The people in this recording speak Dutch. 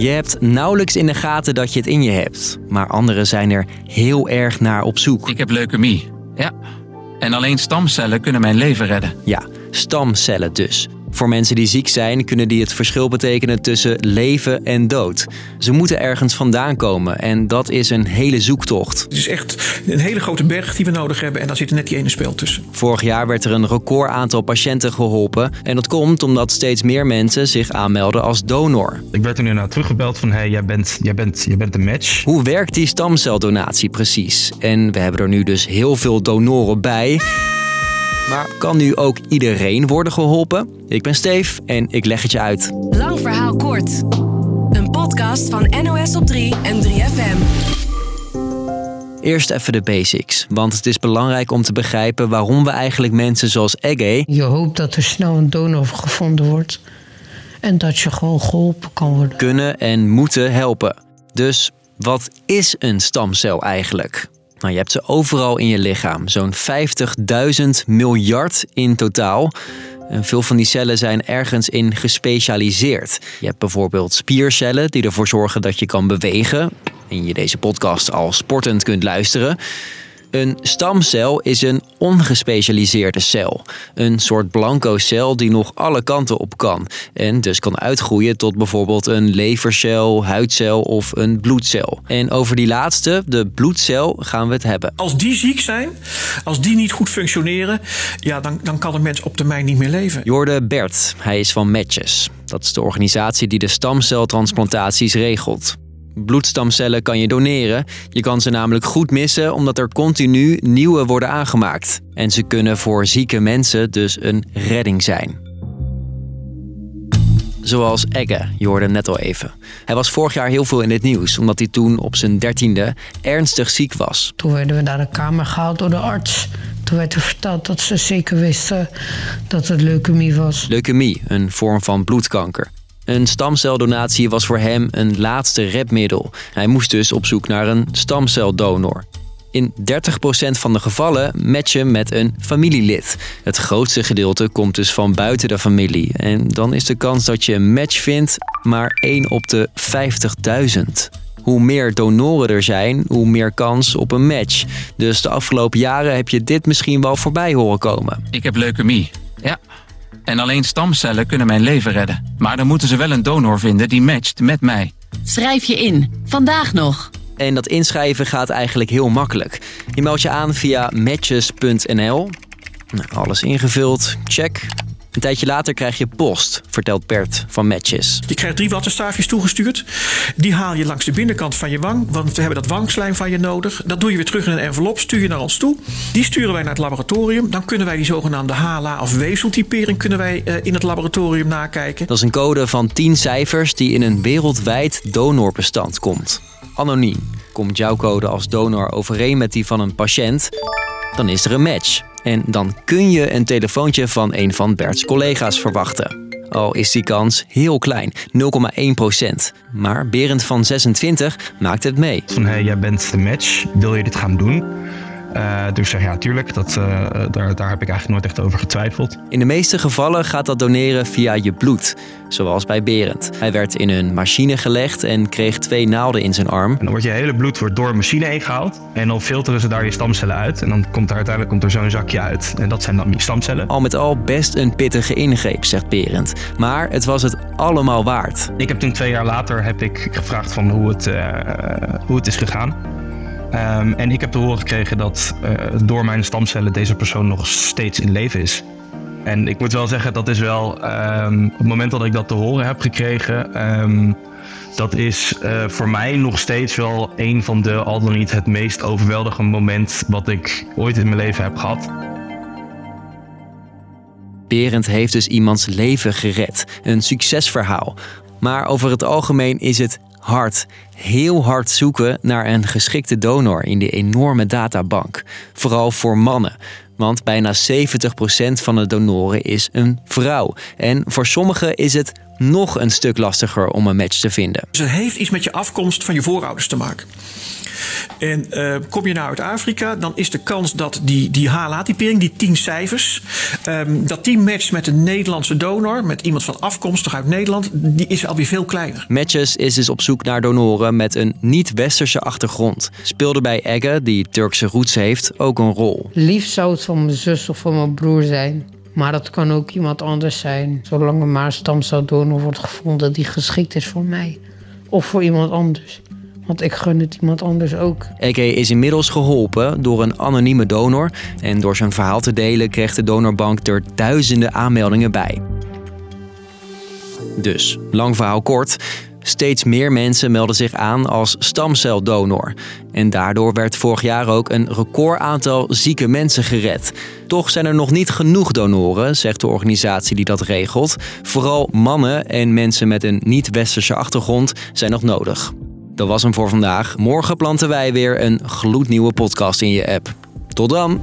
Je hebt nauwelijks in de gaten dat je het in je hebt, maar anderen zijn er heel erg naar op zoek. Ik heb leukemie. Ja. En alleen stamcellen kunnen mijn leven redden. Ja, stamcellen dus. Voor mensen die ziek zijn, kunnen die het verschil betekenen tussen leven en dood. Ze moeten ergens vandaan komen en dat is een hele zoektocht. Het is echt een hele grote berg die we nodig hebben en daar zit net die ene spel tussen. Vorig jaar werd er een record aantal patiënten geholpen en dat komt omdat steeds meer mensen zich aanmelden als donor. Ik werd er nu naar teruggebeld van hey, jij bent, jij bent, jij bent een match. Hoe werkt die stamceldonatie precies? En we hebben er nu dus heel veel donoren bij. Maar kan nu ook iedereen worden geholpen? Ik ben Steef en ik leg het je uit. Lang verhaal kort. Een podcast van NOS op 3 en 3FM. Eerst even de basics, want het is belangrijk om te begrijpen waarom we eigenlijk mensen zoals Egge Je hoopt dat er snel een donor gevonden wordt. En dat je gewoon geholpen kan worden. kunnen en moeten helpen. Dus wat is een stamcel eigenlijk? Nou, je hebt ze overal in je lichaam, zo'n 50.000 miljard in totaal. En veel van die cellen zijn ergens in gespecialiseerd. Je hebt bijvoorbeeld spiercellen die ervoor zorgen dat je kan bewegen. En je deze podcast al sportend kunt luisteren. Een stamcel is een ongespecialiseerde cel. Een soort blanco cel die nog alle kanten op kan. En dus kan uitgroeien tot bijvoorbeeld een levercel, huidcel of een bloedcel. En over die laatste, de bloedcel, gaan we het hebben. Als die ziek zijn, als die niet goed functioneren, ja, dan, dan kan een mens op termijn niet meer leven. Jorde Bert, hij is van Matches. Dat is de organisatie die de stamceltransplantaties regelt. Bloedstamcellen kan je doneren. Je kan ze namelijk goed missen omdat er continu nieuwe worden aangemaakt. En ze kunnen voor zieke mensen dus een redding zijn. Zoals Egge, je hoorde hem net al even. Hij was vorig jaar heel veel in het nieuws omdat hij toen op zijn dertiende ernstig ziek was. Toen werden we naar de kamer gehaald door de arts. Toen werd er verteld dat ze zeker wisten dat het leukemie was. Leukemie, een vorm van bloedkanker. Een stamceldonatie was voor hem een laatste redmiddel. Hij moest dus op zoek naar een stamceldonor. In 30% van de gevallen match je met een familielid. Het grootste gedeelte komt dus van buiten de familie. En dan is de kans dat je een match vindt maar 1 op de 50.000. Hoe meer donoren er zijn, hoe meer kans op een match. Dus de afgelopen jaren heb je dit misschien wel voorbij horen komen. Ik heb leukemie. Ja. En alleen stamcellen kunnen mijn leven redden. Maar dan moeten ze wel een donor vinden die matcht met mij. Schrijf je in. Vandaag nog. En dat inschrijven gaat eigenlijk heel makkelijk. Je meldt je aan via matches.nl. Nou, alles ingevuld, check. Een tijdje later krijg je post, vertelt Bert van Matches. Je krijgt drie wattenstaafjes toegestuurd. Die haal je langs de binnenkant van je wang, want we hebben dat wangslijm van je nodig. Dat doe je weer terug in een envelop, stuur je naar ons toe. Die sturen wij naar het laboratorium. Dan kunnen wij die zogenaamde HLA of weefseltypering kunnen wij, eh, in het laboratorium nakijken. Dat is een code van 10 cijfers die in een wereldwijd donorbestand komt. Anoniem. Komt jouw code als donor overeen met die van een patiënt, dan is er een match. En dan kun je een telefoontje van een van Bert's collega's verwachten. Al is die kans heel klein, 0,1%. Maar Berend van 26 maakt het mee. Van hey, jij bent een match, wil je dit gaan doen? Eh, dus ja, tuurlijk, dat, eh, daar, daar heb ik eigenlijk nooit echt over getwijfeld. In de meeste gevallen gaat dat doneren via je bloed, zoals bij Berend. Hij werd in een machine gelegd en kreeg twee naalden in zijn arm. En dan wordt je hele bloed wordt door een machine heen gehaald. En dan filteren ze daar je stamcellen uit. En dan komt er uiteindelijk komt er zo'n zakje uit. En dat zijn dan je stamcellen. Al met al best een pittige ingreep, zegt Berend. Maar het was het allemaal waard. Ik heb toen twee jaar later heb ik gevraagd van hoe het, eh, hoe het is gegaan. Ehm, en ik heb te horen gekregen dat eh, door mijn stamcellen deze persoon nog steeds in leven is. En ik moet wel zeggen, dat is wel ehm, op het moment dat ik dat te horen heb gekregen, ehm, dat is eh, voor mij nog steeds wel een van de, al dan niet het meest overweldigende moment wat ik ooit in mijn leven heb gehad. Berend heeft dus iemands leven gered. Een succesverhaal. Maar over het algemeen is het hard, heel hard zoeken naar een geschikte donor in die enorme databank. Vooral voor mannen. Want bijna 70% van de donoren is een vrouw. En voor sommigen is het nog een stuk lastiger om een match te vinden. Dus het heeft iets met je afkomst van je voorouders te maken. En uh, kom je nou uit Afrika, dan is de kans dat die, die HLA-typering, die tien cijfers, um, dat die matcht met een Nederlandse donor, met iemand van afkomstig uit Nederland, die is alweer veel kleiner. Matches is dus op zoek naar donoren met een niet-westerse achtergrond. Speelde bij Egge, die Turkse roots heeft, ook een rol. Liefst zou het van mijn zus of van mijn broer zijn. Maar dat kan ook iemand anders zijn. Zolang er maar een stamceldonor wordt gevonden die geschikt is voor mij. Of voor iemand anders. Want ik gun het iemand anders ook. Eke is inmiddels geholpen door een anonieme donor. En door zijn verhaal te delen kreeg de donorbank er duizenden aanmeldingen bij. Dus, lang verhaal kort. Steeds meer mensen melden zich aan als stamceldonor. En daardoor werd vorig jaar ook een recordaantal zieke mensen gered. Toch zijn er nog niet genoeg donoren, zegt de organisatie die dat regelt. Vooral mannen en mensen met een niet-westerse achtergrond zijn nog nodig. Dat was hem voor vandaag. Morgen planten wij weer een gloednieuwe podcast in je app. Tot dan!